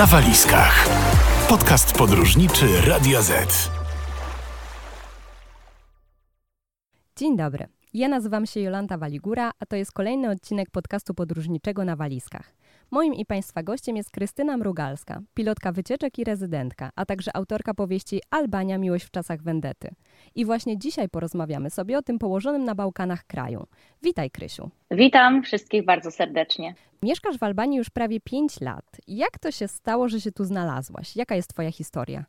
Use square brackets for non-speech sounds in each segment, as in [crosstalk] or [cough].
na walizkach. Podcast podróżniczy Radio Z. Dzień dobry. Ja nazywam się Jolanta Waligura, a to jest kolejny odcinek podcastu podróżniczego na walizkach. Moim i Państwa gościem jest Krystyna Mrugalska, pilotka wycieczek i rezydentka, a także autorka powieści Albania – Miłość w czasach Wendety. I właśnie dzisiaj porozmawiamy sobie o tym położonym na Bałkanach kraju. Witaj Krysiu. Witam wszystkich bardzo serdecznie. Mieszkasz w Albanii już prawie 5 lat. Jak to się stało, że się tu znalazłaś? Jaka jest Twoja historia?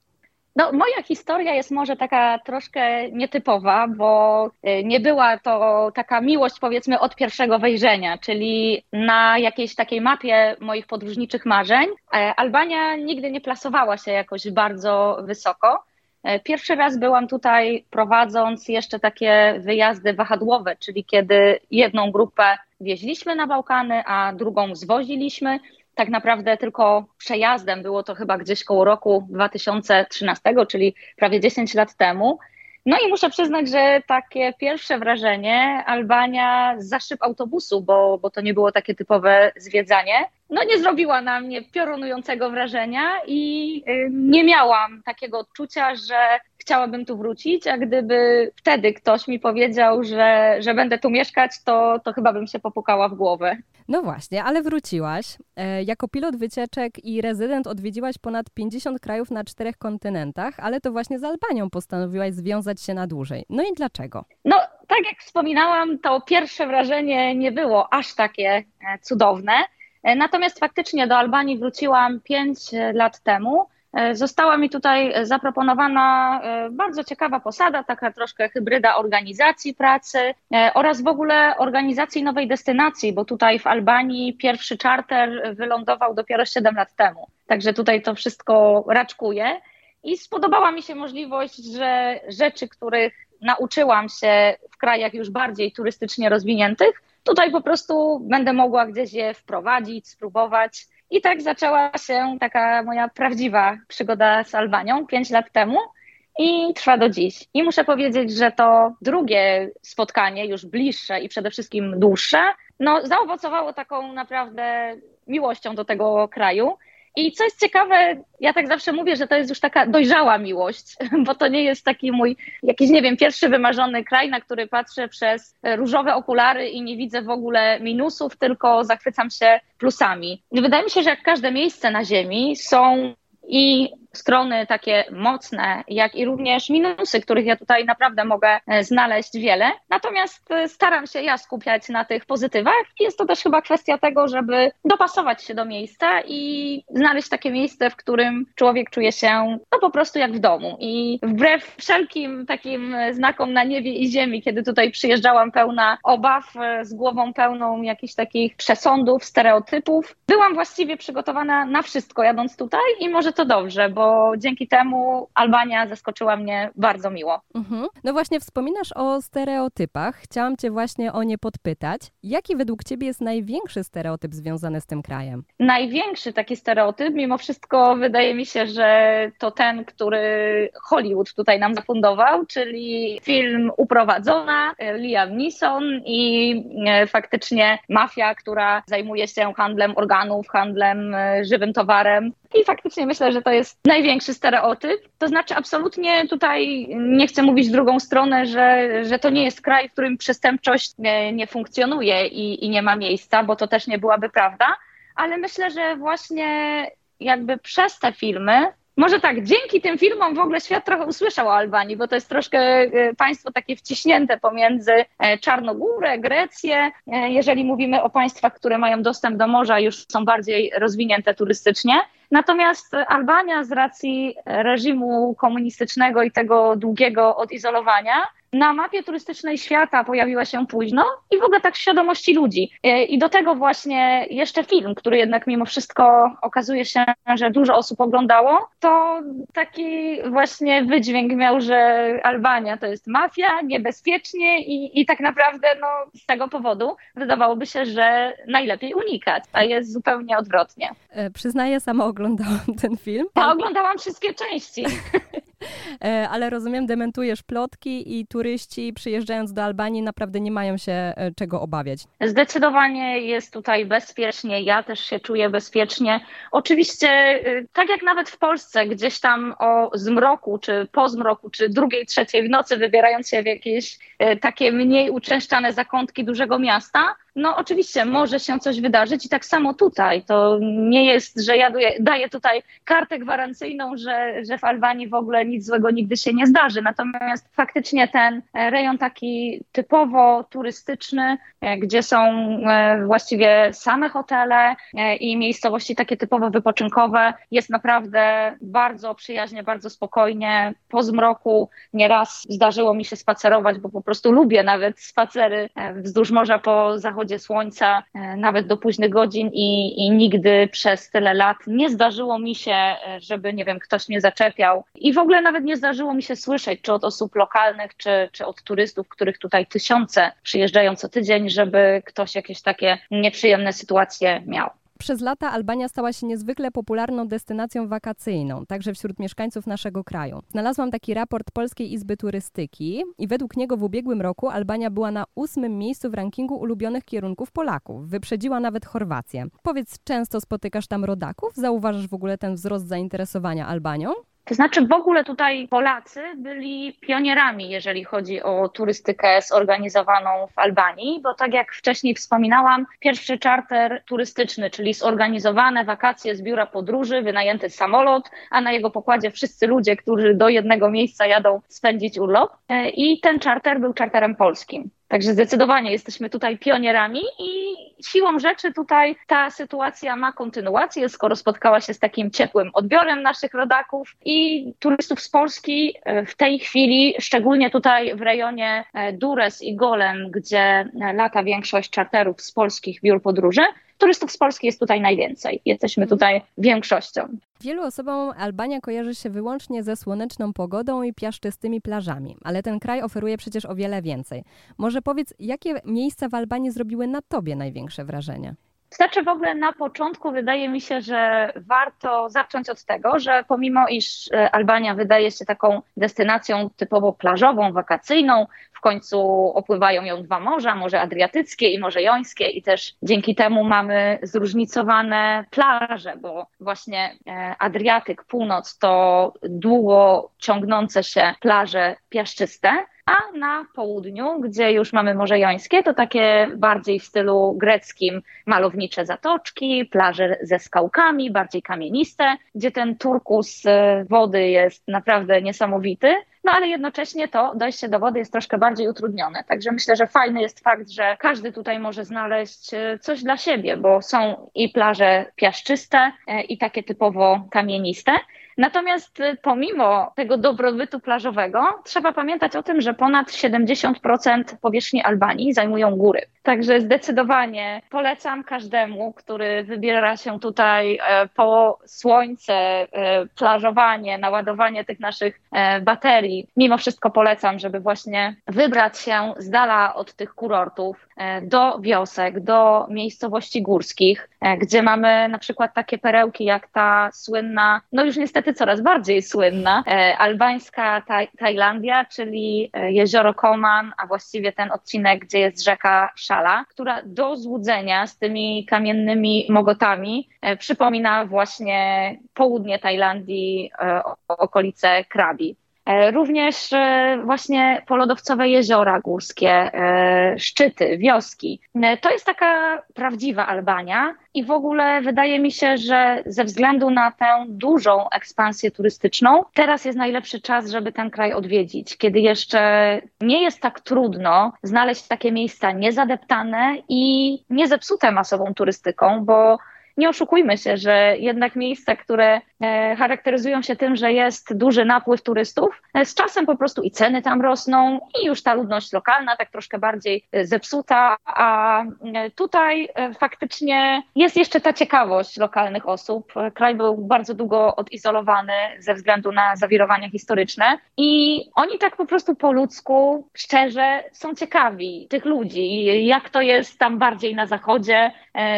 No, moja historia jest może taka troszkę nietypowa, bo y, nie była to taka miłość, powiedzmy, od pierwszego wejrzenia, czyli na jakiejś takiej mapie moich podróżniczych marzeń. E, Albania nigdy nie plasowała się jakoś bardzo wysoko. E, pierwszy raz byłam tutaj prowadząc jeszcze takie wyjazdy wahadłowe, czyli kiedy jedną grupę wieźliśmy na Bałkany, a drugą zwoziliśmy tak naprawdę tylko przejazdem. Było to chyba gdzieś koło roku 2013, czyli prawie 10 lat temu. No i muszę przyznać, że takie pierwsze wrażenie Albania za szyb autobusu, bo, bo to nie było takie typowe zwiedzanie, no nie zrobiła na mnie piorunującego wrażenia i y, nie miałam takiego odczucia, że chciałabym tu wrócić, a gdyby wtedy ktoś mi powiedział, że, że będę tu mieszkać, to, to chyba bym się popukała w głowę. No właśnie, ale wróciłaś. E, jako pilot wycieczek i rezydent odwiedziłaś ponad 50 krajów na czterech kontynentach, ale to właśnie z Albanią postanowiłaś związać się na dłużej. No i dlaczego? No, tak jak wspominałam, to pierwsze wrażenie nie było aż takie e, cudowne. E, natomiast faktycznie do Albanii wróciłam 5 lat temu została mi tutaj zaproponowana e, bardzo ciekawa posada, taka troszkę hybryda organizacji pracy e, oraz w ogóle organizacji nowej destynacji, bo tutaj w Albanii pierwszy charter wylądował dopiero 7 lat temu. Także tutaj to wszystko raczkuje. I spodobała mi się możliwość, że rzeczy, których nauczyłam się w krajach już bardziej turystycznie rozwiniętych, tutaj po prostu będę mogła gdzieś je wprowadzić, spróbować. I tak zaczęła się taka moja prawdziwa przygoda z Albanią pięć lat temu i trwa do dziś. I muszę powiedzieć, że to drugie spotkanie, już bliższe i przede wszystkim dłuższe, no, zaowocowało taką naprawdę miłością do tego kraju. I co jest ciekawe, ja tak zawsze mówię, że to jest już taka dojrzała miłość, [laughs] bo to nie jest taki mój jakiś, nie wiem, pierwszy wymarzony kraj, na który patrzę przez różowe okulary i nie widzę w ogóle minusów, tylko zachwycam się plusami. Wydaje mi się, że jak każde miejsce na Ziemi są i strony takie mocne, jak i również minusy, których ja tutaj naprawdę mogę e, znaleźć wiele. Natomiast e, staram się ja skupiać na tych pozytywach. Jest to też chyba kwestia tego, żeby dopasować się do miejsca i znaleźć takie miejsce, w którym człowiek czuje się no po prostu jak w domu. I wbrew wszelkim takim znakom na niebie i ziemi, kiedy tutaj przyjeżdżałam pełna obaw, e, z głową pełną jakichś takich przesądów, stereotypów, byłam właściwie przygotowana na wszystko jadąc tutaj i może to dobrze, bo bo dzięki temu Albania zaskoczyła mnie bardzo miło. Mhm. No właśnie wspominasz o stereotypach. Chciałam Cię właśnie o nie podpytać. Jaki według Ciebie jest największy stereotyp związany z tym krajem? Największy taki stereotyp, mimo wszystko wydaje mi się, że to ten, który Hollywood tutaj nam zafundował, czyli film Uprowadzona, Liam Neeson i e, faktycznie mafia, która zajmuje się handlem organów, handlem e, żywym towarem. I faktycznie myślę, że to jest największy stereotyp. To znaczy, absolutnie tutaj nie chcę mówić w drugą stronę, że, że to nie jest kraj, w którym przestępczość nie, nie funkcjonuje i, i nie ma miejsca, bo to też nie byłaby prawda. Ale myślę, że właśnie jakby przez te filmy może tak, dzięki tym filmom w ogóle świat trochę usłyszał o Albanii, bo to jest troszkę e, państwo takie wciśnięte pomiędzy e, Czarnogórę, Grecję. E, jeżeli mówimy o państwach, które mają dostęp do morza, już są bardziej rozwinięte turystycznie. Natomiast Albania z racji reżimu komunistycznego i tego długiego odizolowania na mapie turystycznej świata pojawiła się późno i w ogóle tak w świadomości ludzi. E, I do tego właśnie jeszcze film, który jednak mimo wszystko okazuje się, że dużo osób oglądało, to taki właśnie wydźwięk miał, że Albania to jest mafia, niebezpiecznie i, i tak naprawdę no, z tego powodu wydawałoby się, że najlepiej unikać, a jest zupełnie odwrotnie. E, przyznaję, sama oglądałam ten film. Ja oglądałam wszystkie części. [laughs] E, ale rozumiem, dementujesz plotki i turyści przyjeżdżając do Albanii naprawdę nie mają się e, czego obawiać. Zdecydowanie jest tutaj bezpiecznie, ja też się czuję bezpiecznie. Oczywiście, y, tak jak nawet w Polsce, gdzieś tam o zmroku, czy po zmroku, czy drugiej, trzeciej w nocy, wybierając się w jakieś takie mniej uczęszczane zakątki dużego miasta, no oczywiście może się coś wydarzyć i tak samo tutaj. To nie jest, że ja daję tutaj kartę gwarancyjną, że, że w Albanii w ogóle nic złego nigdy się nie zdarzy. Natomiast faktycznie ten rejon taki typowo turystyczny, e, gdzie są e, właściwie same hotele e, i miejscowości takie typowo wypoczynkowe, jest naprawdę bardzo przyjaźnie, bardzo spokojnie. Po zmroku nieraz zdarzyło mi się spacerować, bo po prostu lubię nawet spacery wzdłuż morza po zachodzie zachodzie słońca, e, nawet do późnych godzin i, i nigdy przez tyle lat nie zdarzyło mi się, e, żeby, nie wiem, ktoś mnie zaczepiał. I w ogóle nawet nie zdarzyło mi się słyszeć, czy od osób lokalnych, czy, czy od turystów, których tutaj tysiące przyjeżdżają co tydzień, żeby ktoś jakieś takie nieprzyjemne sytuacje miał. Przez lata Albania stała się niezwykle popularną destynacją wakacyjną, także wśród mieszkańców naszego kraju. Znalazłam taki raport Polskiej Izby Turystyki i według niego w ubiegłym roku Albania była na ósmym miejscu w rankingu ulubionych kierunków Polaków. Wyprzedziła nawet Chorwację. Powiedz, często spotykasz tam rodaków? Zauważasz w ogóle ten wzrost zainteresowania Albanią? To znaczy w ogóle tutaj Polacy byli pionierami, jeżeli chodzi o turystykę zorganizowaną w Albanii, bo tak jak wcześniej wspominałam, pierwszy czarter turystyczny, czyli zorganizowane wakacje z biura podróży, wynajęty samolot, a na jego pokładzie wszyscy ludzie, którzy do jednego miejsca jadą spędzić urlop. E, I ten czarter był czarterem polskim. Także zdecydowanie jesteśmy tutaj pionierami i siłą rzeczy tutaj ta sytuacja ma kontynuację, skoro spotkała się z takim ciepłym odbiorem naszych rodaków i turystów z Polski e, w tej chwili, szczególnie tutaj w rejonie e, Dures i Golem, gdzie e, lata większość czarterów z polskich biur podróży, turystów z Polski jest tutaj najwięcej. Jesteśmy mhm. tutaj większością. Wielu osobom Albania kojarzy się wyłącznie ze słoneczną pogodą i piaszczystymi plażami, ale ten kraj oferuje przecież o wiele więcej. Może powiedz, jakie miejsca w Albanii zrobiły na tobie największe wrażenie? Znaczy w ogóle na początku wydaje mi się, że warto zacząć od tego, że pomimo iż e, Albania wydaje się taką destynacją typowo plażową, wakacyjną, w końcu opływają ją dwa morza, Morze Adriatyckie i Morze Jońskie i też dzięki temu mamy zróżnicowane plaże, bo właśnie e, Adriatyk, północ to długo ciągnące się plaże piaszczyste, a na południu, gdzie już mamy Morze Jońskie, to takie bardziej w stylu greckim malownicze zatoczki, plaże ze skałkami, bardziej kamieniste, gdzie ten turkus e, wody jest naprawdę niesamowity. No ale jednocześnie to dojście do wody jest troszkę bardziej utrudnione. Także myślę, że fajny jest fakt, że każdy tutaj może znaleźć e, coś dla siebie, bo są i plaże piaszczyste, e, i takie typowo kamieniste. Natomiast y, pomimo tego dobrobytu plażowego, trzeba pamiętać o tym, że ponad 70% powierzchni Albanii zajmują góry. Także zdecydowanie polecam każdemu, który wybiera się tutaj e, po słońce, e, plażowanie, naładowanie tych naszych e, baterii. Mimo wszystko polecam, żeby właśnie wybrać się z dala od tych kurortów do wiosek, do miejscowości górskich, gdzie mamy na przykład takie perełki jak ta słynna, no już niestety coraz bardziej słynna, albańska taj Tajlandia, czyli jezioro Koman, a właściwie ten odcinek, gdzie jest rzeka szala, która do złudzenia z tymi kamiennymi mogotami e, przypomina właśnie południe Tajlandii, e, okolice Krabi. E, również e, właśnie polodowcowe jeziora górskie, e, szczyty, wioski. To jest taka prawdziwa Albania i w ogóle wydaje mi się, że ze względu na tę dużą ekspansję turystyczną, teraz jest najlepszy czas, żeby ten kraj odwiedzić, kiedy jeszcze nie jest tak trudno znaleźć takie miejsca niezadeptane i niezepsute masową turystyką, bo nie oszukujmy się, że jednak miejsca, które charakteryzują się tym, że jest duży napływ turystów, e, z czasem po prostu i ceny tam rosną i już ta ludność lokalna tak troszkę bardziej e, zepsuta, a tutaj faktycznie jest jeszcze ta ciekawość lokalnych osób. Kraj był bardzo długo odizolowany ze względu na zawirowania historyczne i oni tak po prostu po ludzku, szczerze są ciekawi tych ludzi, jak to jest tam bardziej na zachodzie,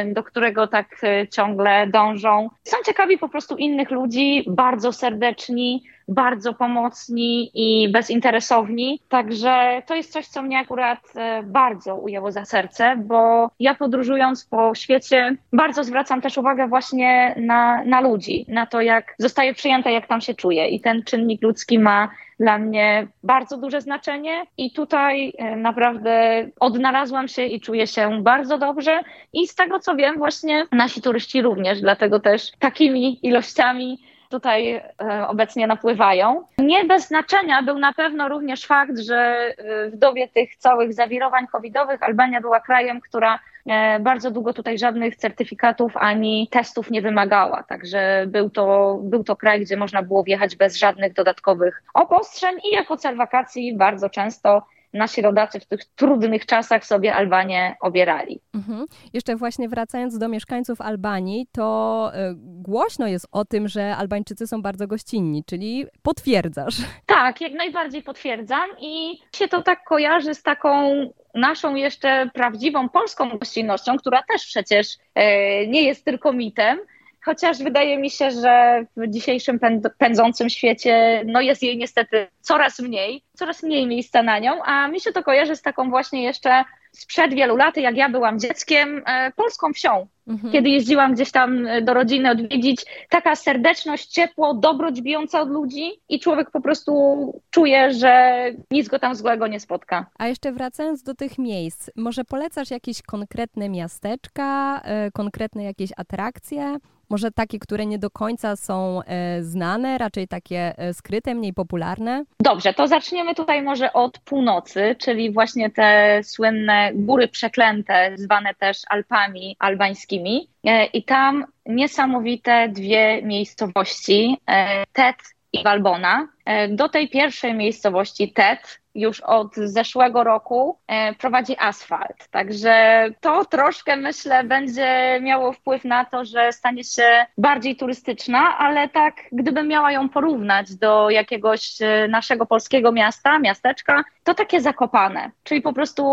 do którego tak ciągle dążą. Są ciekawi po prostu innych ludzi, bardzo serdeczni, bardzo pomocni i bezinteresowni. Także to jest coś, co mnie akurat e, bardzo ujęło za serce, bo ja podróżując po świecie bardzo zwracam też uwagę właśnie na, na ludzi, na to, jak zostaje przyjęte, jak tam się czuje. I ten czynnik ludzki ma dla mnie bardzo duże znaczenie i tutaj e, naprawdę odnalazłam się i czuję się bardzo dobrze i z tego co wiem właśnie nasi turyści również, dlatego też takimi ilościami tutaj e, obecnie napływają. Nie bez znaczenia był na pewno również fakt, że e, w dobie tych całych zawirowań covidowych Albania była krajem, która e, bardzo długo tutaj żadnych certyfikatów ani testów nie wymagała. Także był to, był to kraj, gdzie można było wjechać bez żadnych dodatkowych obostrzeń i jako cel wakacji bardzo często nasi rodacy w tych trudnych czasach sobie Albanię obierali. Mhm. Jeszcze właśnie wracając do mieszkańców Albanii, to y, głośno jest o tym, że Albańczycy są bardzo gościnni, czyli potwierdzasz. Tak, jak najbardziej potwierdzam i się to tak kojarzy z taką naszą jeszcze prawdziwą polską gościnnością, która też przecież e, nie jest tylko mitem, chociaż wydaje mi się, że w dzisiejszym pędzącym świecie no jest jej niestety coraz mniej, coraz mniej miejsca na nią, a mi się to kojarzy z taką właśnie jeszcze sprzed wielu lat, jak ja byłam dzieckiem, e, polską wsią. Mhm. Kiedy jeździłam gdzieś tam e, do rodziny odwiedzić, taka serdeczność, ciepło, dobroć bijąca od ludzi i człowiek po prostu czuje, że nic go tam złego nie spotka. A jeszcze wracając do tych miejsc, może polecasz jakieś konkretne miasteczka, e, konkretne jakieś atrakcje? Może takie, które nie do końca są e, znane, raczej takie e, skryte, mniej popularne? Dobrze, to zaczniemy tutaj może od północy, czyli właśnie te słynne góry przeklęte, zwane też Alpami albańskimi. E, I tam niesamowite dwie miejscowości, Tet i Walbona. Do tej pierwszej miejscowości Tet już od zeszłego roku e, prowadzi asfalt. Także to troszkę myślę będzie miało wpływ na to, że stanie się bardziej turystyczna, ale tak gdybym miała ją porównać do jakiegoś e, naszego polskiego miasta, miasteczka, to takie zakopane, czyli po prostu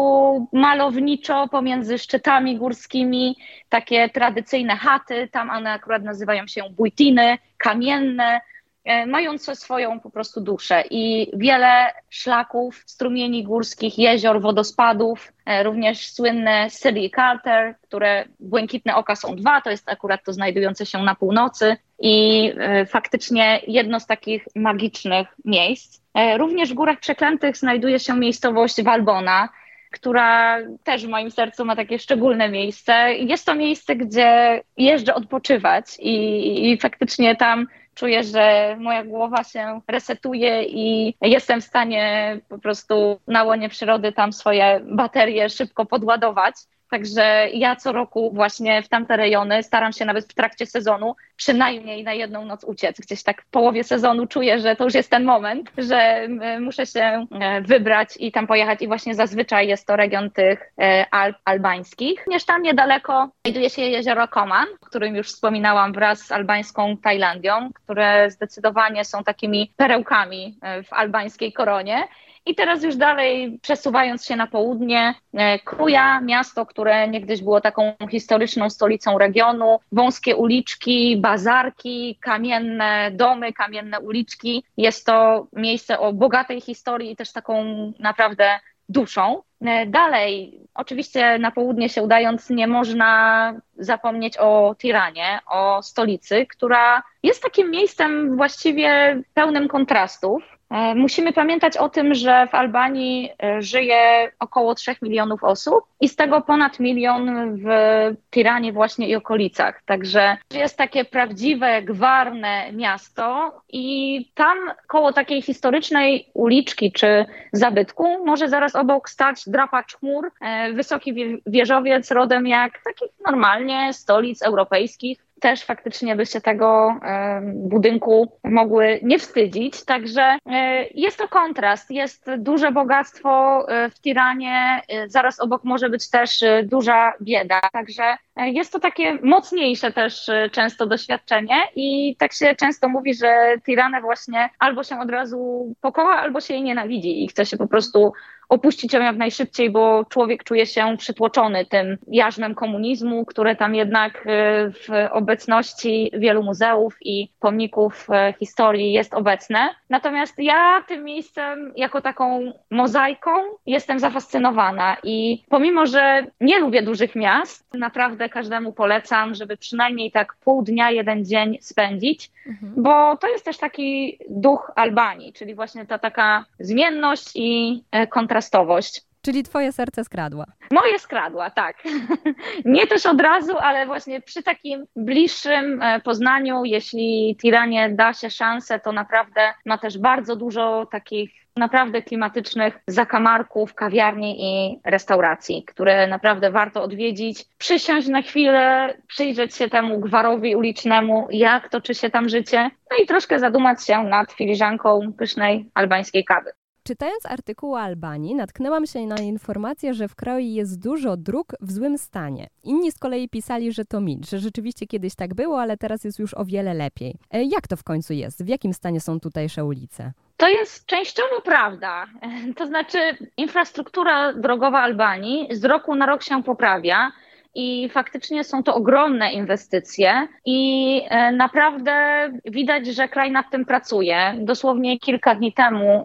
malowniczo pomiędzy szczytami górskimi, takie tradycyjne chaty, tam one akurat nazywają się bujtiny, kamienne, E, mające swoją po prostu duszę i wiele szlaków, strumieni górskich, jezior, wodospadów, e, również słynne City Carter, które błękitne oka są dwa, to jest akurat to znajdujące się na północy i e, faktycznie jedno z takich magicznych miejsc. Również w Górach Przeklętych znajduje się miejscowość Walbona, która też w moim sercu ma takie szczególne miejsce. Jest to miejsce, gdzie jeżdżę odpoczywać i, i faktycznie tam czuję, że moja głowa się resetuje i jestem w stanie po prostu na łonie przyrody tam swoje baterie szybko podładować. Także ja co roku właśnie w tamte rejony staram się nawet w trakcie sezonu przynajmniej na jedną noc uciec. Gdzieś tak w połowie sezonu czuję, że to już jest ten moment, że muszę się e, wybrać i tam pojechać i właśnie zazwyczaj jest to region tych e, Alp albańskich. Również tam niedaleko znajduje się jezioro Koman, o którym już wspominałam wraz z albańską Tajlandią, które zdecydowanie są takimi perełkami e, w albańskiej koronie. I teraz już dalej przesuwając się na południe, e, Kruja, miasto, które niegdyś było taką historyczną stolicą regionu, wąskie uliczki, bazarki, kamienne domy, kamienne uliczki. Jest to miejsce o bogatej historii i też taką naprawdę duszą. E, dalej, oczywiście na południe się udając, nie można zapomnieć o Tiranie, o stolicy, która jest takim miejscem właściwie pełnym kontrastów. E, musimy pamiętać o tym, że w Albanii e, żyje około 3 milionów osób i z tego ponad milion w Tiranie właśnie i okolicach. Także jest takie prawdziwe, gwarne miasto i tam koło takiej historycznej uliczki czy zabytku może zaraz obok stać drapacz chmur, e, wysoki wieżowiec rodem jak takich normalnie stolic europejskich też faktycznie by się tego budynku mogły nie wstydzić. Także e, jest to kontrast, jest duże bogactwo e, w Tiranie, e, zaraz obok może być też duża bieda. Także jest to takie mocniejsze też często doświadczenie i tak się często mówi, że Tiranę właśnie albo się od razu pokoła, albo się jej nienawidzi i chce się po prostu opuścić ją jak najszybciej, bo człowiek czuje się przytłoczony tym jarzmem komunizmu, które tam jednak y, w obecności wielu muzeów i pomników y, historii jest obecne. Natomiast ja tym miejscem jako taką mozaiką jestem zafascynowana i pomimo, że nie lubię dużych miast, naprawdę każdemu polecam, żeby przynajmniej tak pół dnia, jeden dzień spędzić, mhm. bo to jest też taki duch Albanii, czyli właśnie ta taka zmienność i e, kontrastowość. Czyli twoje serce skradła. Moje skradła, tak. [laughs] Nie też od razu, ale właśnie przy takim bliższym e, poznaniu, jeśli Tiranie da się szansę, to naprawdę ma też bardzo dużo takich naprawdę klimatycznych zakamarków, kawiarni i restauracji, które naprawdę warto odwiedzić, przysiąść na chwilę, przyjrzeć się temu gwarowi ulicznemu, jak toczy się tam życie, no i troszkę zadumać się nad filiżanką pysznej albańskiej kawy. Czytając artykuł o Albanii, natknęłam się na informację, że w kraju jest dużo dróg w złym stanie. Inni z kolei pisali, że to mit, że rzeczywiście kiedyś tak było, ale teraz jest już o wiele lepiej. E, jak to w końcu jest? W jakim stanie są tutejsze ulice? To jest częściowo prawda. To znaczy, infrastruktura drogowa Albanii z roku na rok się poprawia i faktycznie są to ogromne inwestycje i e, naprawdę widać, że kraj nad tym pracuje. Dosłownie kilka dni temu,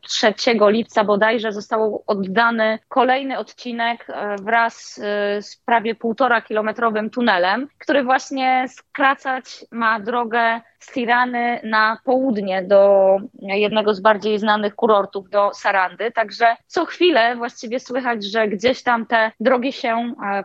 3 e, lipca bodajże, został oddany kolejny odcinek e, wraz z prawie półtora kilometrowym tunelem, który właśnie skracać ma drogę z Tirany na południe do jednego z bardziej znanych kurortów, do Sarandy. Także co chwilę właściwie słychać, że gdzieś tam te drogi się e,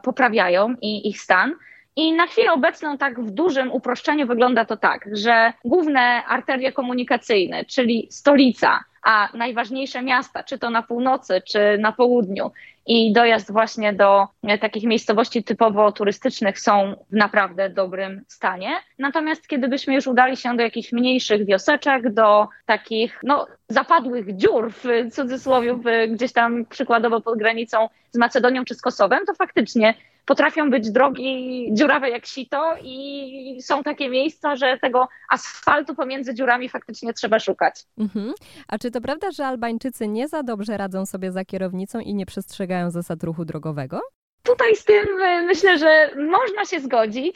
i ich stan. I na chwilę obecną, tak w dużym uproszczeniu, wygląda to tak, że główne arterie komunikacyjne, czyli stolica, a najważniejsze miasta, czy to na północy, czy na południu, i dojazd właśnie do e, takich miejscowości typowo turystycznych są w naprawdę dobrym stanie. Natomiast kiedy byśmy już udali się do jakichś mniejszych wioseczek, do takich no, zapadłych dziur w cudzysłowie, gdzieś tam przykładowo pod granicą z Macedonią czy z Kosowem, to faktycznie potrafią być drogi dziurawe jak sito i są takie miejsca, że tego asfaltu pomiędzy dziurami faktycznie trzeba szukać. Mhm. A czy to prawda, że Albańczycy nie za dobrze radzą sobie za kierownicą i nie przestrzegają zasad ruchu drogowego? Tutaj z tym e, myślę, że można się zgodzić.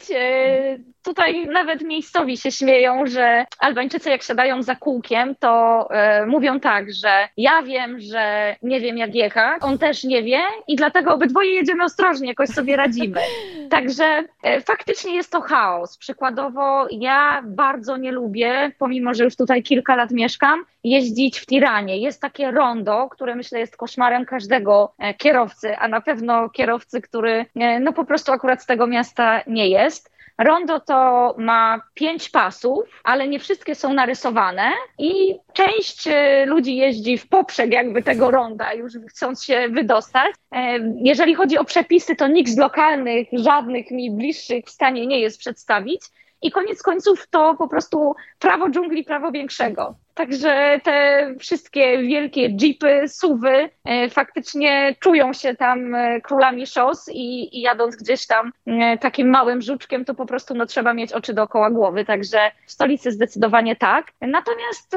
E, tutaj nawet miejscowi się śmieją, że Albańczycy jak siadają za kółkiem, to e, mówią tak, że ja wiem, że nie wiem jak jechać, on też nie wie i dlatego obydwoje jedziemy ostrożnie, jakoś sobie radzimy. [laughs] Także faktycznie jest to chaos. Przykładowo ja bardzo nie lubię, pomimo że już tutaj kilka lat mieszkam, jeździć w Tiranie. Jest takie rondo, które myślę jest koszmarem każdego kierowcy, a na pewno kierowcy który e, no po prostu akurat z tego miasta nie jest. Rondo to ma pięć pasów, ale nie wszystkie są narysowane i część e, ludzi jeździ w poprzek jakby tego ronda, już chcąc się wydostać. E, jeżeli chodzi o przepisy, to nikt z lokalnych, żadnych mi bliższych w stanie nie jest przedstawić. I koniec końców to po prostu prawo dżungli, prawo większego. Także te wszystkie wielkie jeepy, suwy e, faktycznie czują się tam e, królami szos i, i, jadąc gdzieś tam e, takim małym żuczkiem, to po prostu no, trzeba mieć oczy dookoła głowy. Także w stolicy zdecydowanie tak. Natomiast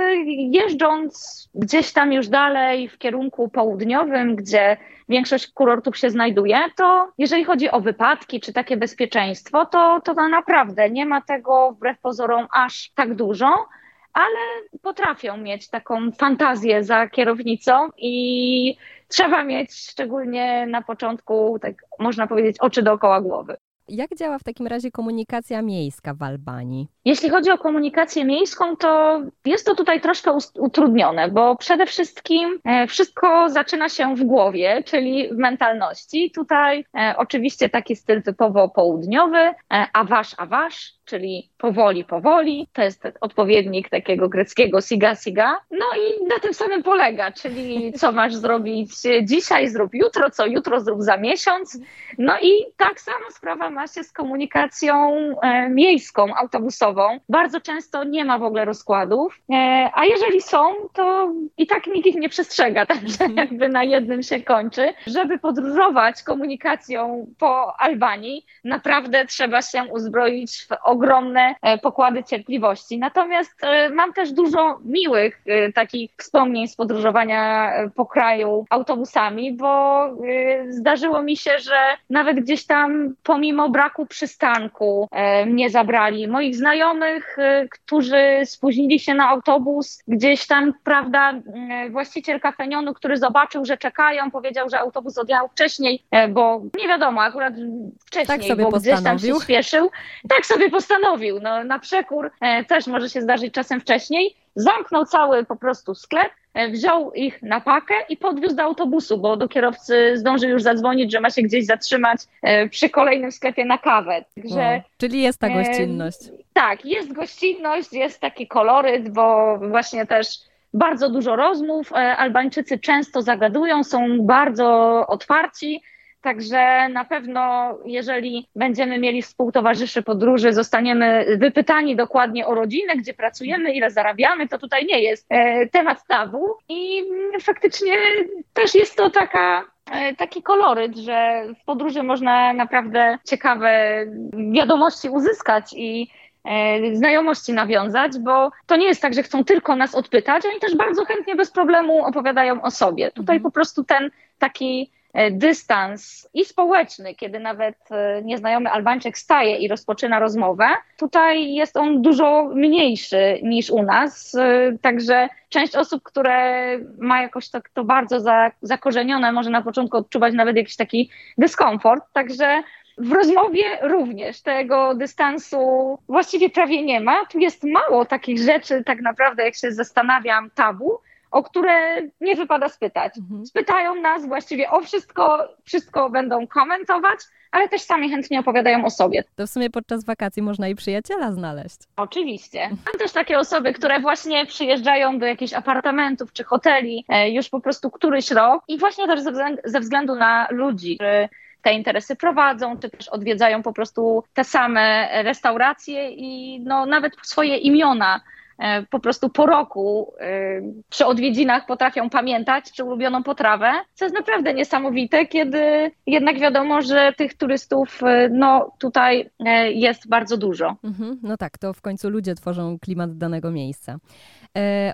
jeżdżąc gdzieś tam już dalej w kierunku południowym, gdzie większość kurortów się znajduje, to jeżeli chodzi o wypadki czy takie bezpieczeństwo, to, to naprawdę nie ma tego wbrew pozorom aż tak dużo ale potrafią mieć taką fantazję za kierownicą i trzeba mieć szczególnie na początku, tak można powiedzieć, oczy dookoła głowy. Jak działa w takim razie komunikacja miejska w Albanii? Jeśli chodzi o komunikację miejską, to jest to tutaj troszkę utrudnione, bo przede wszystkim e, wszystko zaczyna się w głowie, czyli w mentalności. Tutaj e, oczywiście taki styl typowo południowy, e, a wasz, a wasz, czyli powoli, powoli. To jest odpowiednik takiego greckiego siga, siga. No i na tym samym polega, czyli co masz zrobić dzisiaj, zrób jutro, co jutro zrób za miesiąc. No i tak samo sprawa ma się z komunikacją e, miejską, autobusową. Bardzo często nie ma w ogóle rozkładów, e, a jeżeli są, to i tak nikt ich nie przestrzega, [laughs] także mhm. jakby na jednym się kończy. Żeby podróżować komunikacją po Albanii, naprawdę trzeba się uzbroić w ogromne pokłady cierpliwości. Natomiast mam też dużo miłych takich wspomnień z podróżowania po kraju autobusami, bo zdarzyło mi się, że nawet gdzieś tam pomimo braku przystanku e, mnie zabrali. Moich znajomych, e, którzy spóźnili się na autobus, gdzieś tam, prawda, e, właściciel kafenionu, który zobaczył, że czekają, powiedział, że autobus odjechał wcześniej, bo nie wiadomo, akurat wcześniej, tak sobie bo postanowił. gdzieś tam się spieszył. Tak sobie postanowił. No, na przekór też może się zdarzyć czasem wcześniej. Zamknął cały po prostu sklep, E, wziął ich na pakę i podwiózł do autobusu, bo do kierowcy zdążył już zadzwonić, że ma się gdzieś zatrzymać e, przy kolejnym sklepie na kawę. Także, czyli jest ta e, gościnność. E, tak, jest gościnność, jest taki koloryt, bo właśnie też bardzo dużo rozmów. Albańczycy często zagadują, są bardzo otwarci. Także na pewno, jeżeli będziemy mieli współtowarzyszy podróży, zostaniemy wypytani dokładnie o rodzinę, gdzie pracujemy, ile zarabiamy, to tutaj nie jest e, temat tabu. I faktycznie też jest to taka e, taki koloryt, że w podróży można naprawdę ciekawe wiadomości uzyskać i e, znajomości nawiązać, bo to nie jest tak, że chcą tylko nas odpytać, oni też bardzo chętnie, bez problemu opowiadają o sobie. Tutaj mhm. po prostu ten taki dystans i społeczny, kiedy nawet e, nieznajomy Albańczyk staje i rozpoczyna rozmowę, tutaj jest on dużo mniejszy niż u nas. E, także część osób, które ma jakoś tak to bardzo zakorzenione, może na początku odczuwać nawet jakiś taki dyskomfort. Także w rozmowie również tego dystansu właściwie prawie nie ma. Tu jest mało takich rzeczy, tak naprawdę, jak się zastanawiam, tabu, o które nie wypada spytać. Mhm. Spytają nas właściwie o wszystko, wszystko będą komentować, ale też sami chętnie opowiadają o sobie. To w sumie podczas wakacji można i przyjaciela znaleźć. Oczywiście. Mam też takie osoby, które właśnie przyjeżdżają do jakichś apartamentów czy hoteli e, już po prostu któryś rok i właśnie też ze względu na ludzi, którzy te interesy prowadzą, czy też odwiedzają po prostu te same restauracje i no, nawet swoje imiona po prostu po roku e, przy odwiedzinach potrafią pamiętać czy ulubioną potrawę, co jest naprawdę niesamowite, kiedy jednak wiadomo, że tych turystów e, no, tutaj jest bardzo dużo. Mhm, no tak, to w końcu ludzie tworzą klimat danego miejsca.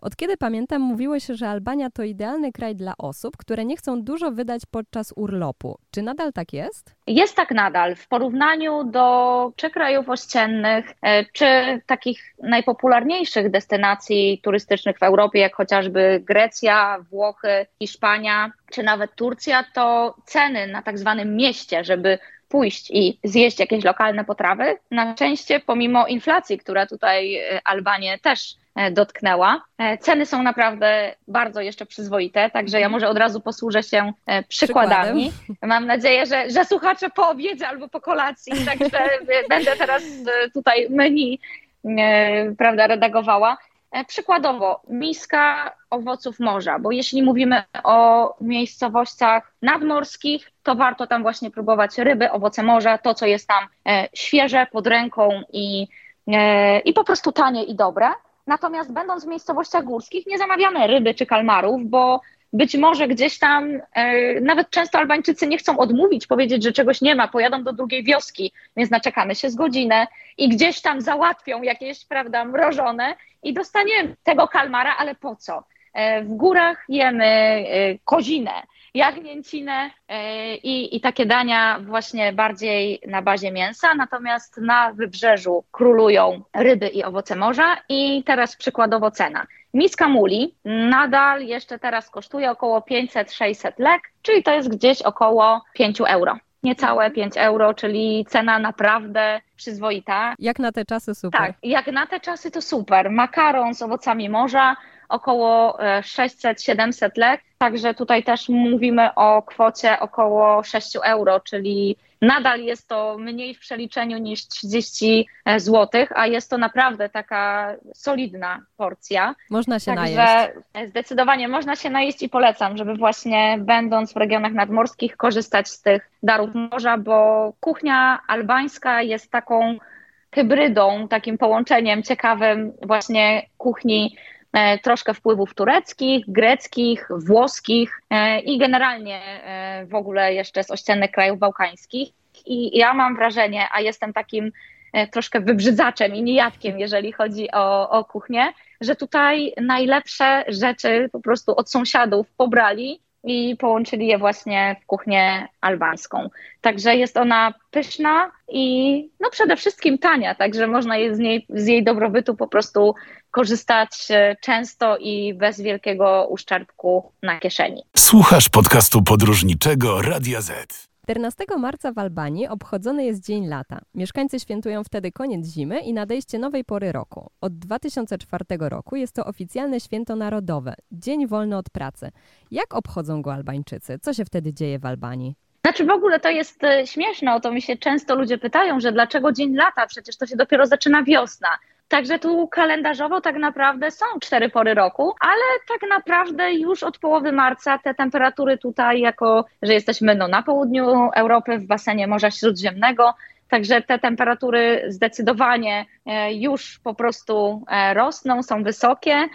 Od kiedy pamiętam, mówiło się, że Albania to idealny kraj dla osób, które nie chcą dużo wydać podczas urlopu. Czy nadal tak jest? Jest tak nadal. W porównaniu do czy krajów ościennych, czy takich najpopularniejszych destynacji turystycznych w Europie, jak chociażby Grecja, Włochy, Hiszpania czy nawet Turcja, to ceny na tak zwanym mieście, żeby pójść i zjeść jakieś lokalne potrawy, na szczęście pomimo inflacji, która tutaj e, Albanię też e, dotknęła. E, ceny są naprawdę bardzo jeszcze przyzwoite, także ja mhm. może od razu posłużę się przykładami. Przykładem. Mam nadzieję, że, że słuchacze po obiedzie albo po kolacji, także będę teraz tutaj menu prawda, redagowała. E, przykładowo, miska owoców morza, bo jeśli mówimy o miejscowościach nadmorskich, to warto tam właśnie próbować ryby, owoce morza, to co jest tam e, świeże, pod ręką i, e, i po prostu tanie i dobre. Natomiast będąc w miejscowościach górskich, nie zamawiamy ryby czy kalmarów, bo być może gdzieś tam, e, nawet często Albańczycy nie chcą odmówić, powiedzieć, że czegoś nie ma, pojadą do drugiej wioski, więc naczekamy się z godzinę i gdzieś tam załatwią jakieś, prawda, mrożone i dostaniemy tego kalmara, ale po co? E, w górach jemy e, kozinę, jagnięcinę i, i takie dania właśnie bardziej na bazie mięsa, natomiast na wybrzeżu królują ryby i owoce morza i teraz przykładowo cena. Miska muli nadal jeszcze teraz kosztuje około 500-600 lek, czyli to jest gdzieś około 5 euro. Niecałe 5 euro, czyli cena naprawdę przyzwoita. Jak na te czasy super. Tak, jak na te czasy to super. Makaron z owocami morza około 600-700 e, lek, także tutaj też mówimy o kwocie około 6 euro, czyli Nadal jest to mniej w przeliczeniu niż 30 e, zł, a jest to naprawdę taka solidna porcja. Można się Także najeść. zdecydowanie można się najeść i polecam, żeby właśnie będąc w regionach nadmorskich korzystać z tych darów morza, bo kuchnia albańska jest taką hybrydą, takim połączeniem ciekawym właśnie kuchni troszkę wpływów tureckich, greckich, włoskich e, i generalnie e, w ogóle jeszcze z ościennych krajów bałkańskich. I ja mam wrażenie, a jestem takim troszkę wybrzydzaczem i niejadkiem, jeżeli chodzi o, o kuchnię, że tutaj najlepsze rzeczy po prostu od sąsiadów pobrali i połączyli je właśnie w kuchnię albańską. Także jest ona pyszna i no przede wszystkim tania, także można z, niej, z jej dobrobytu po prostu korzystać e, często i bez wielkiego uszczerbku na kieszeni. Słuchasz podcastu podróżniczego Radia Z. 14 marca w Albanii obchodzony jest Dzień Lata. Mieszkańcy świętują wtedy koniec zimy i nadejście nowej pory roku. Od 2004 roku jest to oficjalne święto narodowe, dzień wolny od pracy. Jak obchodzą go Albańczycy? Co się wtedy dzieje w Albanii? Znaczy w ogóle to jest e, śmieszne, o to mi się często ludzie pytają, że dlaczego dzień lata, przecież to się dopiero zaczyna wiosna. Także tu kalendarzowo tak naprawdę są cztery pory roku, ale tak naprawdę już od połowy marca te temperatury tutaj, jako że jesteśmy no, na południu Europy, w basenie Morza Śródziemnego, Także te temperatury zdecydowanie e, już po prostu e, rosną, są wysokie.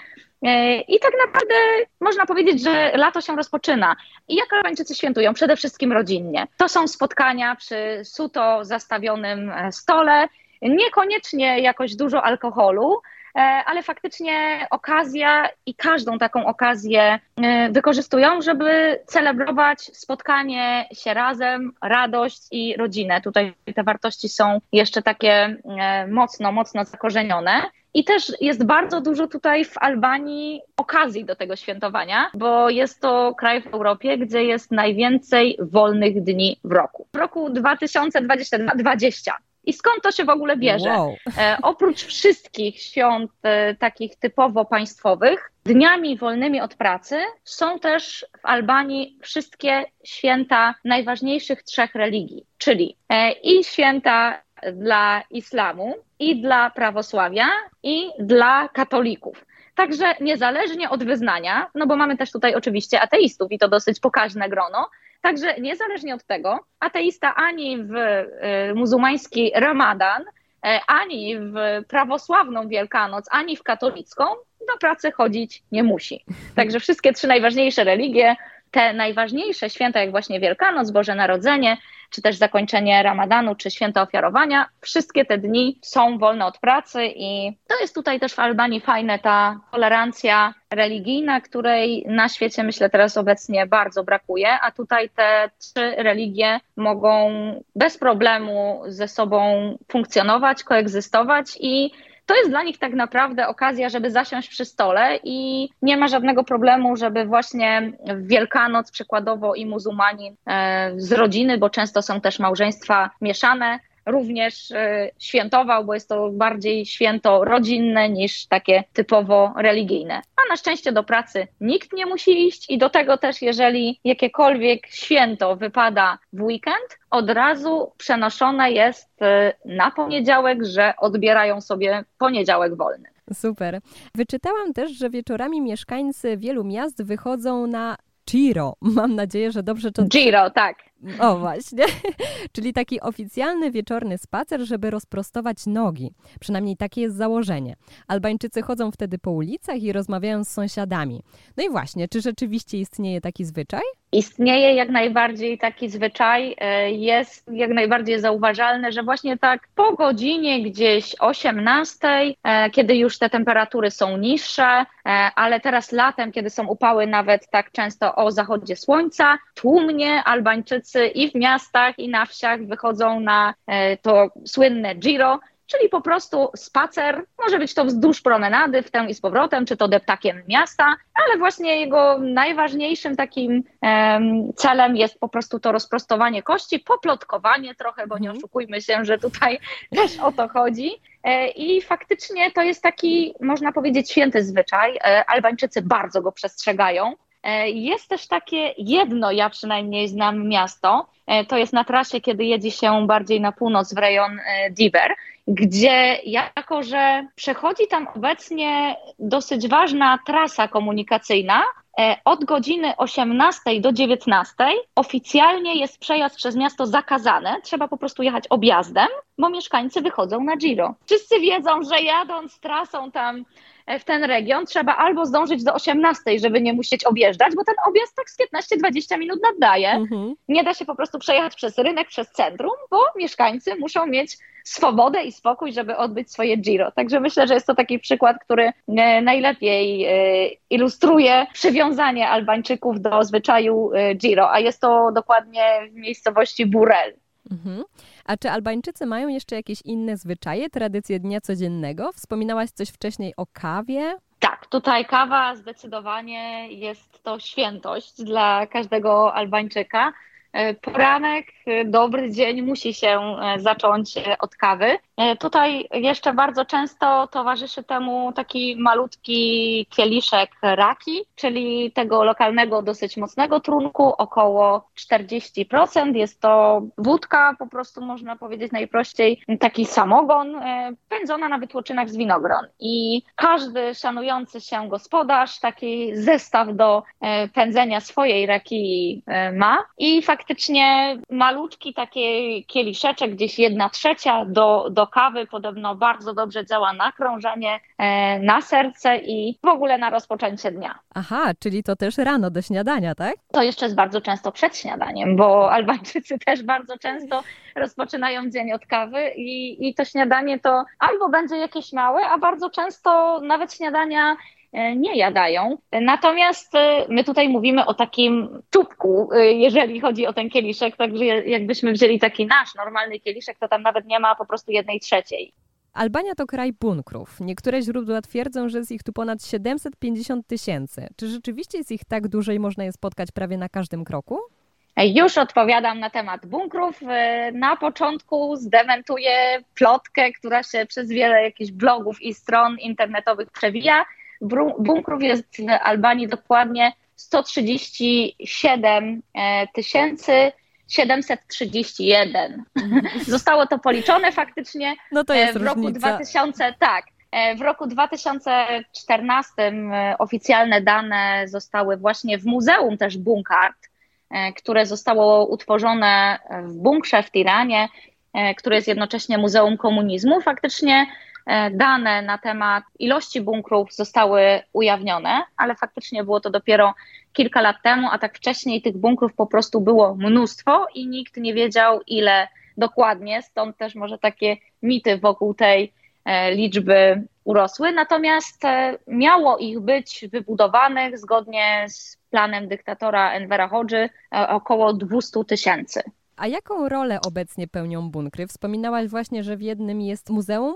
E, I tak naprawdę można powiedzieć, że lato się rozpoczyna. I jak Albańczycy świętują? Przede wszystkim rodzinnie. To są spotkania przy suto zastawionym stole Niekoniecznie jakoś dużo alkoholu, e, ale faktycznie okazja i każdą taką okazję e, wykorzystują, żeby celebrować spotkanie się razem, radość i rodzinę. Tutaj te wartości są jeszcze takie e, mocno, mocno zakorzenione. I też jest bardzo dużo tutaj w Albanii okazji do tego świętowania, bo jest to kraj w Europie, gdzie jest najwięcej wolnych dni w roku. W roku 2020 i skąd to się w ogóle bierze? Wow. E, oprócz wszystkich świąt e, takich typowo państwowych, dniami wolnymi od pracy są też w Albanii wszystkie święta najważniejszych trzech religii, czyli e, i święta dla islamu, i dla prawosławia, i dla katolików. Także niezależnie od wyznania, no bo mamy też tutaj oczywiście ateistów i to dosyć pokaźne grono, Także niezależnie od tego, ateista ani w y, muzułmański Ramadan, e, ani w prawosławną Wielkanoc, ani w katolicką do pracy chodzić nie musi. Także wszystkie trzy najważniejsze religie, te najważniejsze święta, jak właśnie Wielkanoc, Boże Narodzenie, czy też zakończenie Ramadanu, czy święta ofiarowania, wszystkie te dni są wolne od pracy i to jest tutaj też w Albanii fajne, ta tolerancja religijna, której na świecie myślę teraz obecnie bardzo brakuje, a tutaj te trzy religie mogą bez problemu ze sobą funkcjonować, koegzystować i to jest dla nich tak naprawdę okazja, żeby zasiąść przy stole i nie ma żadnego problemu, żeby właśnie w Wielkanoc przykładowo i muzułmani e, z rodziny, bo często są też małżeństwa mieszane, również e, świętował, bo jest to bardziej święto rodzinne niż takie typowo religijne. A na szczęście do pracy nikt nie musi iść i do tego też, jeżeli jakiekolwiek święto wypada w weekend, od razu przenoszone jest e, na poniedziałek, że odbierają sobie poniedziałek wolny. Super. Wyczytałam też, że wieczorami mieszkańcy wielu miast wychodzą na Giro. Mam nadzieję, że dobrze to. Giro, tak. O właśnie. [laughs] Czyli taki oficjalny wieczorny spacer, żeby rozprostować nogi. Przynajmniej takie jest założenie. Albańczycy chodzą wtedy po ulicach i rozmawiają z sąsiadami. No i właśnie, czy rzeczywiście istnieje taki zwyczaj? Istnieje jak najbardziej taki zwyczaj, e, jest jak najbardziej zauważalne, że właśnie tak po godzinie gdzieś 18, e, kiedy już te temperatury są niższe, e, ale teraz latem, kiedy są upały nawet tak często o zachodzie słońca, tłumnie Albańczycy i w miastach, i na wsiach wychodzą na to słynne Giro, czyli po prostu spacer, może być to wzdłuż promenady, w tę i z powrotem, czy to deptakiem miasta, ale właśnie jego najważniejszym takim celem jest po prostu to rozprostowanie kości, poplotkowanie trochę, bo nie mhm. oszukujmy się, że tutaj [laughs] też o to chodzi. E, I faktycznie to jest taki, można powiedzieć, święty zwyczaj. E, Albańczycy bardzo go przestrzegają. Jest też takie jedno, ja przynajmniej znam miasto, to jest na trasie, kiedy jedzie się bardziej na północ w rejon Diver, gdzie jako, że przechodzi tam obecnie dosyć ważna trasa komunikacyjna, E, od godziny 18 do 19 oficjalnie jest przejazd przez miasto zakazany. Trzeba po prostu jechać objazdem, bo mieszkańcy wychodzą na Giro. Wszyscy wiedzą, że jadąc trasą tam e, w ten region trzeba albo zdążyć do 18, żeby nie musieć objeżdżać, bo ten objazd tak z 15-20 minut naddaje. Mhm. Nie da się po prostu przejechać przez rynek, przez centrum, bo mieszkańcy muszą mieć swobodę i spokój, żeby odbyć swoje Giro. Także myślę, że jest to taki przykład, który e, najlepiej e, ilustruje przywiązanie Albańczyków do zwyczaju e, Giro, a jest to dokładnie w miejscowości Burel. Mhm. A czy Albańczycy mają jeszcze jakieś inne zwyczaje, tradycje dnia codziennego? Wspominałaś coś wcześniej o kawie? Tak, tutaj kawa zdecydowanie jest to świętość dla każdego Albańczyka. E, poranek, dobry dzień musi się e, zacząć od kawy. Tutaj jeszcze bardzo często towarzyszy temu taki malutki kieliszek raki, czyli tego lokalnego, dosyć mocnego trunku, około 40%. Jest to wódka, po prostu można powiedzieć najprościej, taki samogon, pędzona na wytłoczynach z winogron. I każdy szanujący się gospodarz taki zestaw do pędzenia swojej raki ma. I faktycznie faktycznie malutki taki kieliszeczek, gdzieś jedna trzecia do, do kawy, podobno bardzo dobrze działa na krążenie, e, na serce i w ogóle na rozpoczęcie dnia. Aha, czyli to też rano do śniadania, tak? To jeszcze jest bardzo często przed śniadaniem, bo Albańczycy [laughs] też bardzo często rozpoczynają dzień od kawy i, i to śniadanie to albo będzie jakieś małe, a bardzo często nawet śniadania nie jadają. Natomiast e, my tutaj mówimy o takim czubku, e, jeżeli chodzi o ten kieliszek, także jakbyśmy wzięli taki nasz normalny kieliszek, to tam nawet nie ma po prostu jednej trzeciej. Albania to kraj bunkrów. Niektóre źródła twierdzą, że jest ich tu ponad 750 tysięcy. Czy rzeczywiście jest ich tak dużo i można je spotkać prawie na każdym kroku? Już odpowiadam na temat bunkrów. Na początku zdementuję plotkę, która się przez wiele jakichś blogów i stron internetowych przewija, bunkrów jest w Albanii dokładnie 137 e, tysięcy 731. [laughs] Zostało to policzone faktycznie no to jest e, w roku różnica. 2000, tak. E, w roku 2014 oficjalne dane zostały właśnie w muzeum też Bunkart, które zostało utworzone w bunkrze w Tiranie, które jest jednocześnie Muzeum Komunizmu. Faktycznie dane na temat ilości bunkrów zostały ujawnione, ale faktycznie było to dopiero kilka lat temu, a tak wcześniej tych bunkrów po prostu było mnóstwo i nikt nie wiedział, ile dokładnie, stąd też może takie mity wokół tej e, liczby urosły. Natomiast e, miało ich być wybudowanych zgodnie z planem dyktatora Envera Hodży około 200 tysięcy. A jaką rolę obecnie pełnią bunkry? Wspominałaś właśnie, że w jednym jest muzeum?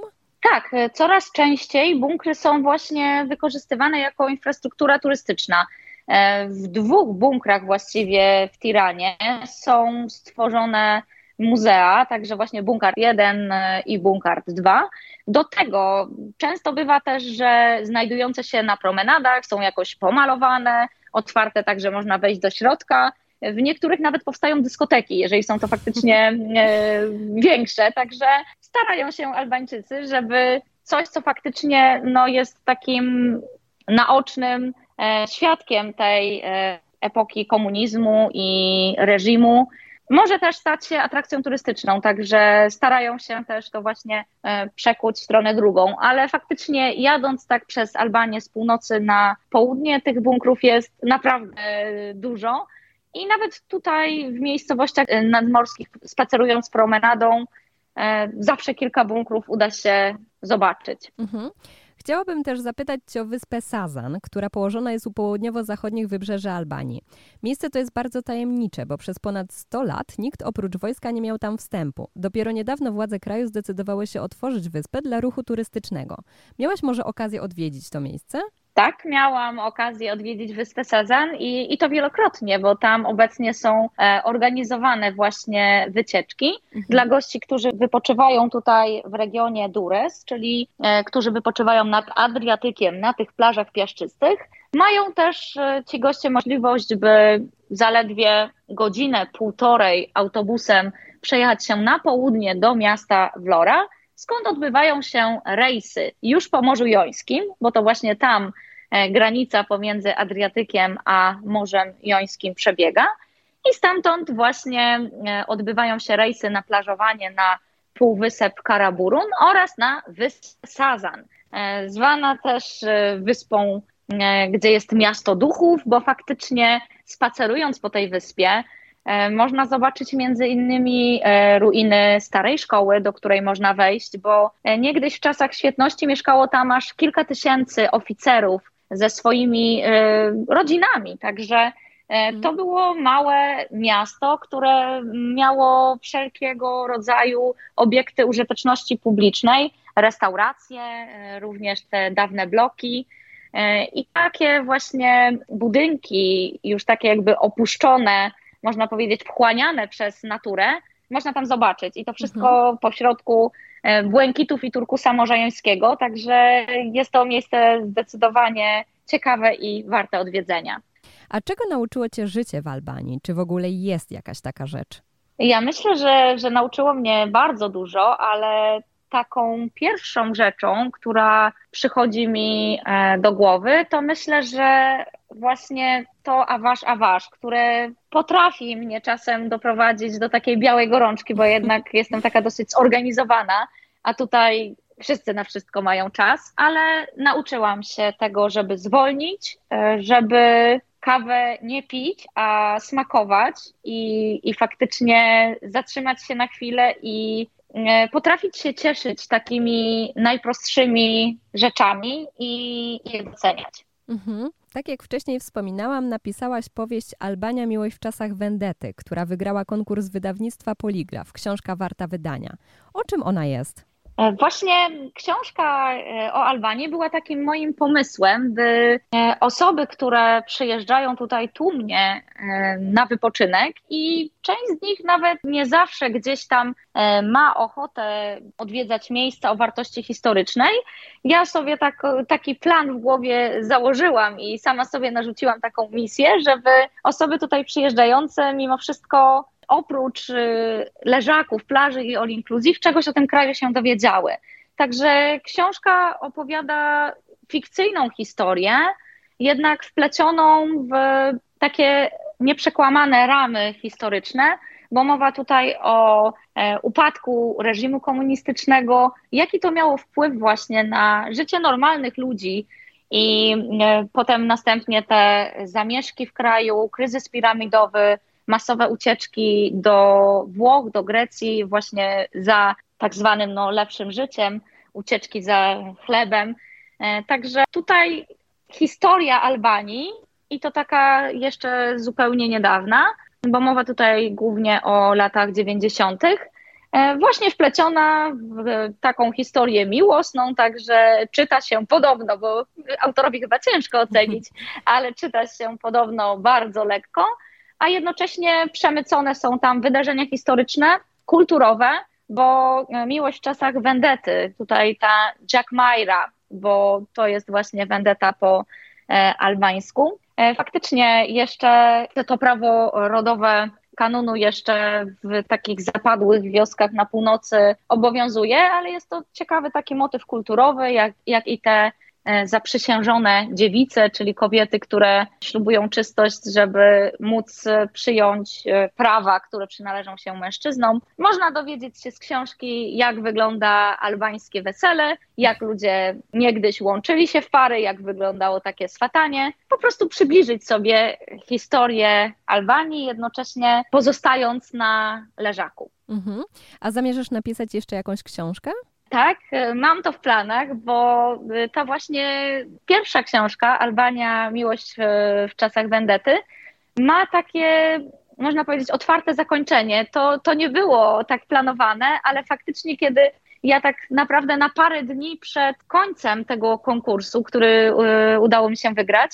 Tak, e, coraz częściej bunkry są właśnie wykorzystywane jako infrastruktura turystyczna. E, w dwóch bunkrach właściwie w Tiranie są stworzone muzea, także właśnie Bunkart 1 e, i Bunkart 2. Do tego często bywa też, że znajdujące się na promenadach są jakoś pomalowane, otwarte tak, że można wejść do środka. W niektórych nawet powstają dyskoteki, jeżeli są to faktycznie [laughs] większe, także starają się Albańczycy, żeby coś, co faktycznie no, jest takim naocznym e, świadkiem tej e, epoki komunizmu i reżimu, może też stać się atrakcją turystyczną, także starają się też to właśnie e, przekuć w stronę drugą, ale faktycznie jadąc tak przez Albanię z północy na południe, tych bunkrów jest naprawdę dużo. I nawet tutaj w miejscowościach nadmorskich, spacerując promenadą, E, zawsze kilka bunkrów uda się zobaczyć. Mhm. Chciałabym też zapytać Cię o wyspę Sazan, która położona jest u południowo-zachodnich wybrzeży Albanii. Miejsce to jest bardzo tajemnicze, bo przez ponad 100 lat nikt oprócz wojska nie miał tam wstępu. Dopiero niedawno władze kraju zdecydowały się otworzyć wyspę dla ruchu turystycznego. Miałaś może okazję odwiedzić to miejsce? Tak, miałam okazję odwiedzić Wyspę Sazan i, i to wielokrotnie, bo tam obecnie są e, organizowane właśnie wycieczki mhm. dla gości, którzy wypoczywają tutaj w regionie Dures, czyli e, którzy wypoczywają nad Adriatykiem, na tych plażach piaszczystych. Mają też ci goście możliwość, by zaledwie godzinę, półtorej autobusem przejechać się na południe do miasta Vlora, skąd odbywają się rejsy już po Morzu Jońskim, bo to właśnie tam e, granica pomiędzy Adriatykiem a Morzem Jońskim przebiega. I stamtąd właśnie e, odbywają się rejsy na plażowanie na Półwysep Karaburun oraz na wyspę Sazan, e, zwana też wyspą, gdzie jest miasto duchów, bo faktycznie spacerując po tej wyspie, można zobaczyć między innymi e, ruiny starej szkoły, do której można wejść, bo e, niegdyś w czasach świetności mieszkało tam aż kilka tysięcy oficerów ze swoimi rodzinami, także to mhm. było małe miasto, które miało wszelkiego rodzaju obiekty użyteczności publicznej, restauracje, również te dawne bloki. I takie właśnie budynki, już takie jakby opuszczone, można powiedzieć, wchłaniane przez naturę, można tam zobaczyć. I to wszystko mhm. pośrodku e, błękitów i turkusa morzańskiego, także jest to miejsce zdecydowanie ciekawe i warte odwiedzenia. A czego nauczyło Cię życie w Albanii? Czy w ogóle jest jakaś taka rzecz? Ja myślę, że, że nauczyło mnie bardzo dużo, ale taką pierwszą rzeczą, która przychodzi mi e, do głowy, to myślę, że właśnie to awasz awasz, które potrafi mnie czasem doprowadzić do takiej białej gorączki, bo jednak [laughs] jestem taka dosyć zorganizowana, a tutaj wszyscy na wszystko mają czas, ale nauczyłam się tego, żeby zwolnić, e, żeby kawę nie pić, a smakować i, i faktycznie zatrzymać się na chwilę i potrafić się cieszyć takimi najprostszymi rzeczami i je doceniać. Mhm. Tak jak wcześniej wspominałam, napisałaś powieść Albania Miłość w czasach Wendety, która wygrała konkurs wydawnictwa Poligraf, książka warta wydania. O czym ona jest? E, właśnie książka e, o Albanii była takim moim pomysłem, by e, osoby, które przyjeżdżają tutaj tłumnie na wypoczynek i część z nich nawet nie zawsze gdzieś tam ma ochotę odwiedzać miejsca o wartości historycznej. Ja sobie tak, taki plan w głowie założyłam i sama sobie narzuciłam taką misję, żeby osoby tutaj przyjeżdżające mimo wszystko oprócz y, leżaków, plaży i all inclusive, czegoś o tym kraju się dowiedziały. Także książka opowiada fikcyjną historię, jednak wplecioną w takie nieprzekłamane ramy historyczne, bo mowa tutaj o e, upadku reżimu komunistycznego, jaki to miało wpływ właśnie na życie normalnych ludzi i e, potem następnie te zamieszki w kraju, kryzys piramidowy, masowe ucieczki do Włoch, do Grecji, właśnie za tak zwanym no, lepszym życiem, ucieczki za chlebem. E, także tutaj historia Albanii i to taka jeszcze zupełnie niedawna, bo mowa tutaj głównie o latach 90. E, właśnie wpleciona w taką historię miłosną, także czyta się podobno, bo autorowi chyba ciężko ocenić, [laughs] ale czyta się podobno bardzo lekko a jednocześnie przemycone są tam wydarzenia historyczne, kulturowe, bo e, miłość w czasach wendety, tutaj ta Jack Myra, bo to jest właśnie wendeta po e, albańsku. E, faktycznie jeszcze to prawo rodowe kanunu jeszcze w takich zapadłych wioskach na północy obowiązuje, ale jest to ciekawy taki motyw kulturowy, jak, jak i te zaprzysiężone dziewice, czyli kobiety, które ślubują czystość, żeby móc przyjąć e, prawa, które przynależą się mężczyznom. Można dowiedzieć się z książki, jak wygląda albańskie wesele, jak ludzie niegdyś łączyli się w pary, jak wyglądało takie swatanie. Po prostu przybliżyć sobie historię Albanii, jednocześnie pozostając na leżaku. Mhm. A zamierzasz napisać jeszcze jakąś książkę? Tak, mam to w planach, bo ta właśnie pierwsza książka, Albania Miłość w czasach Wendety, ma takie, można powiedzieć, otwarte zakończenie. To, to nie było tak planowane, ale faktycznie, kiedy ja tak naprawdę na parę dni przed końcem tego konkursu, który y, udało mi się wygrać,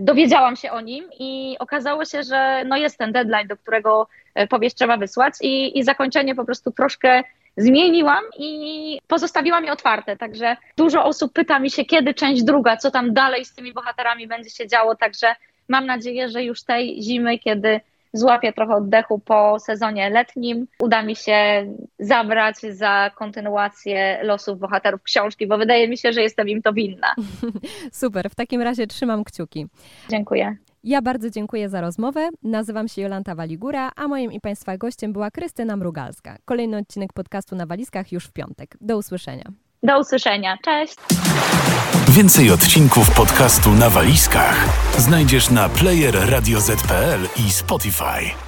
dowiedziałam się o nim i okazało się, że no jest ten deadline, do którego powieść trzeba wysłać i, i zakończenie po prostu troszkę zmieniłam i pozostawiłam je otwarte. Także dużo osób pyta mi się, kiedy część druga, co tam dalej z tymi bohaterami będzie się działo. Także mam nadzieję, że już tej zimy, kiedy złapię trochę oddechu po sezonie letnim, uda mi się zabrać za kontynuację losów bohaterów książki, bo wydaje mi się, że jestem im to winna. [laughs] Super, w takim razie trzymam kciuki. Dziękuję. Ja bardzo dziękuję za rozmowę. Nazywam się Jolanta Waligura, a moim i Państwa gościem była Krystyna Mrugalska. Kolejny odcinek podcastu na walizkach już w piątek. Do usłyszenia. Do usłyszenia. Cześć. Więcej odcinków podcastu na walizkach znajdziesz na player i Spotify.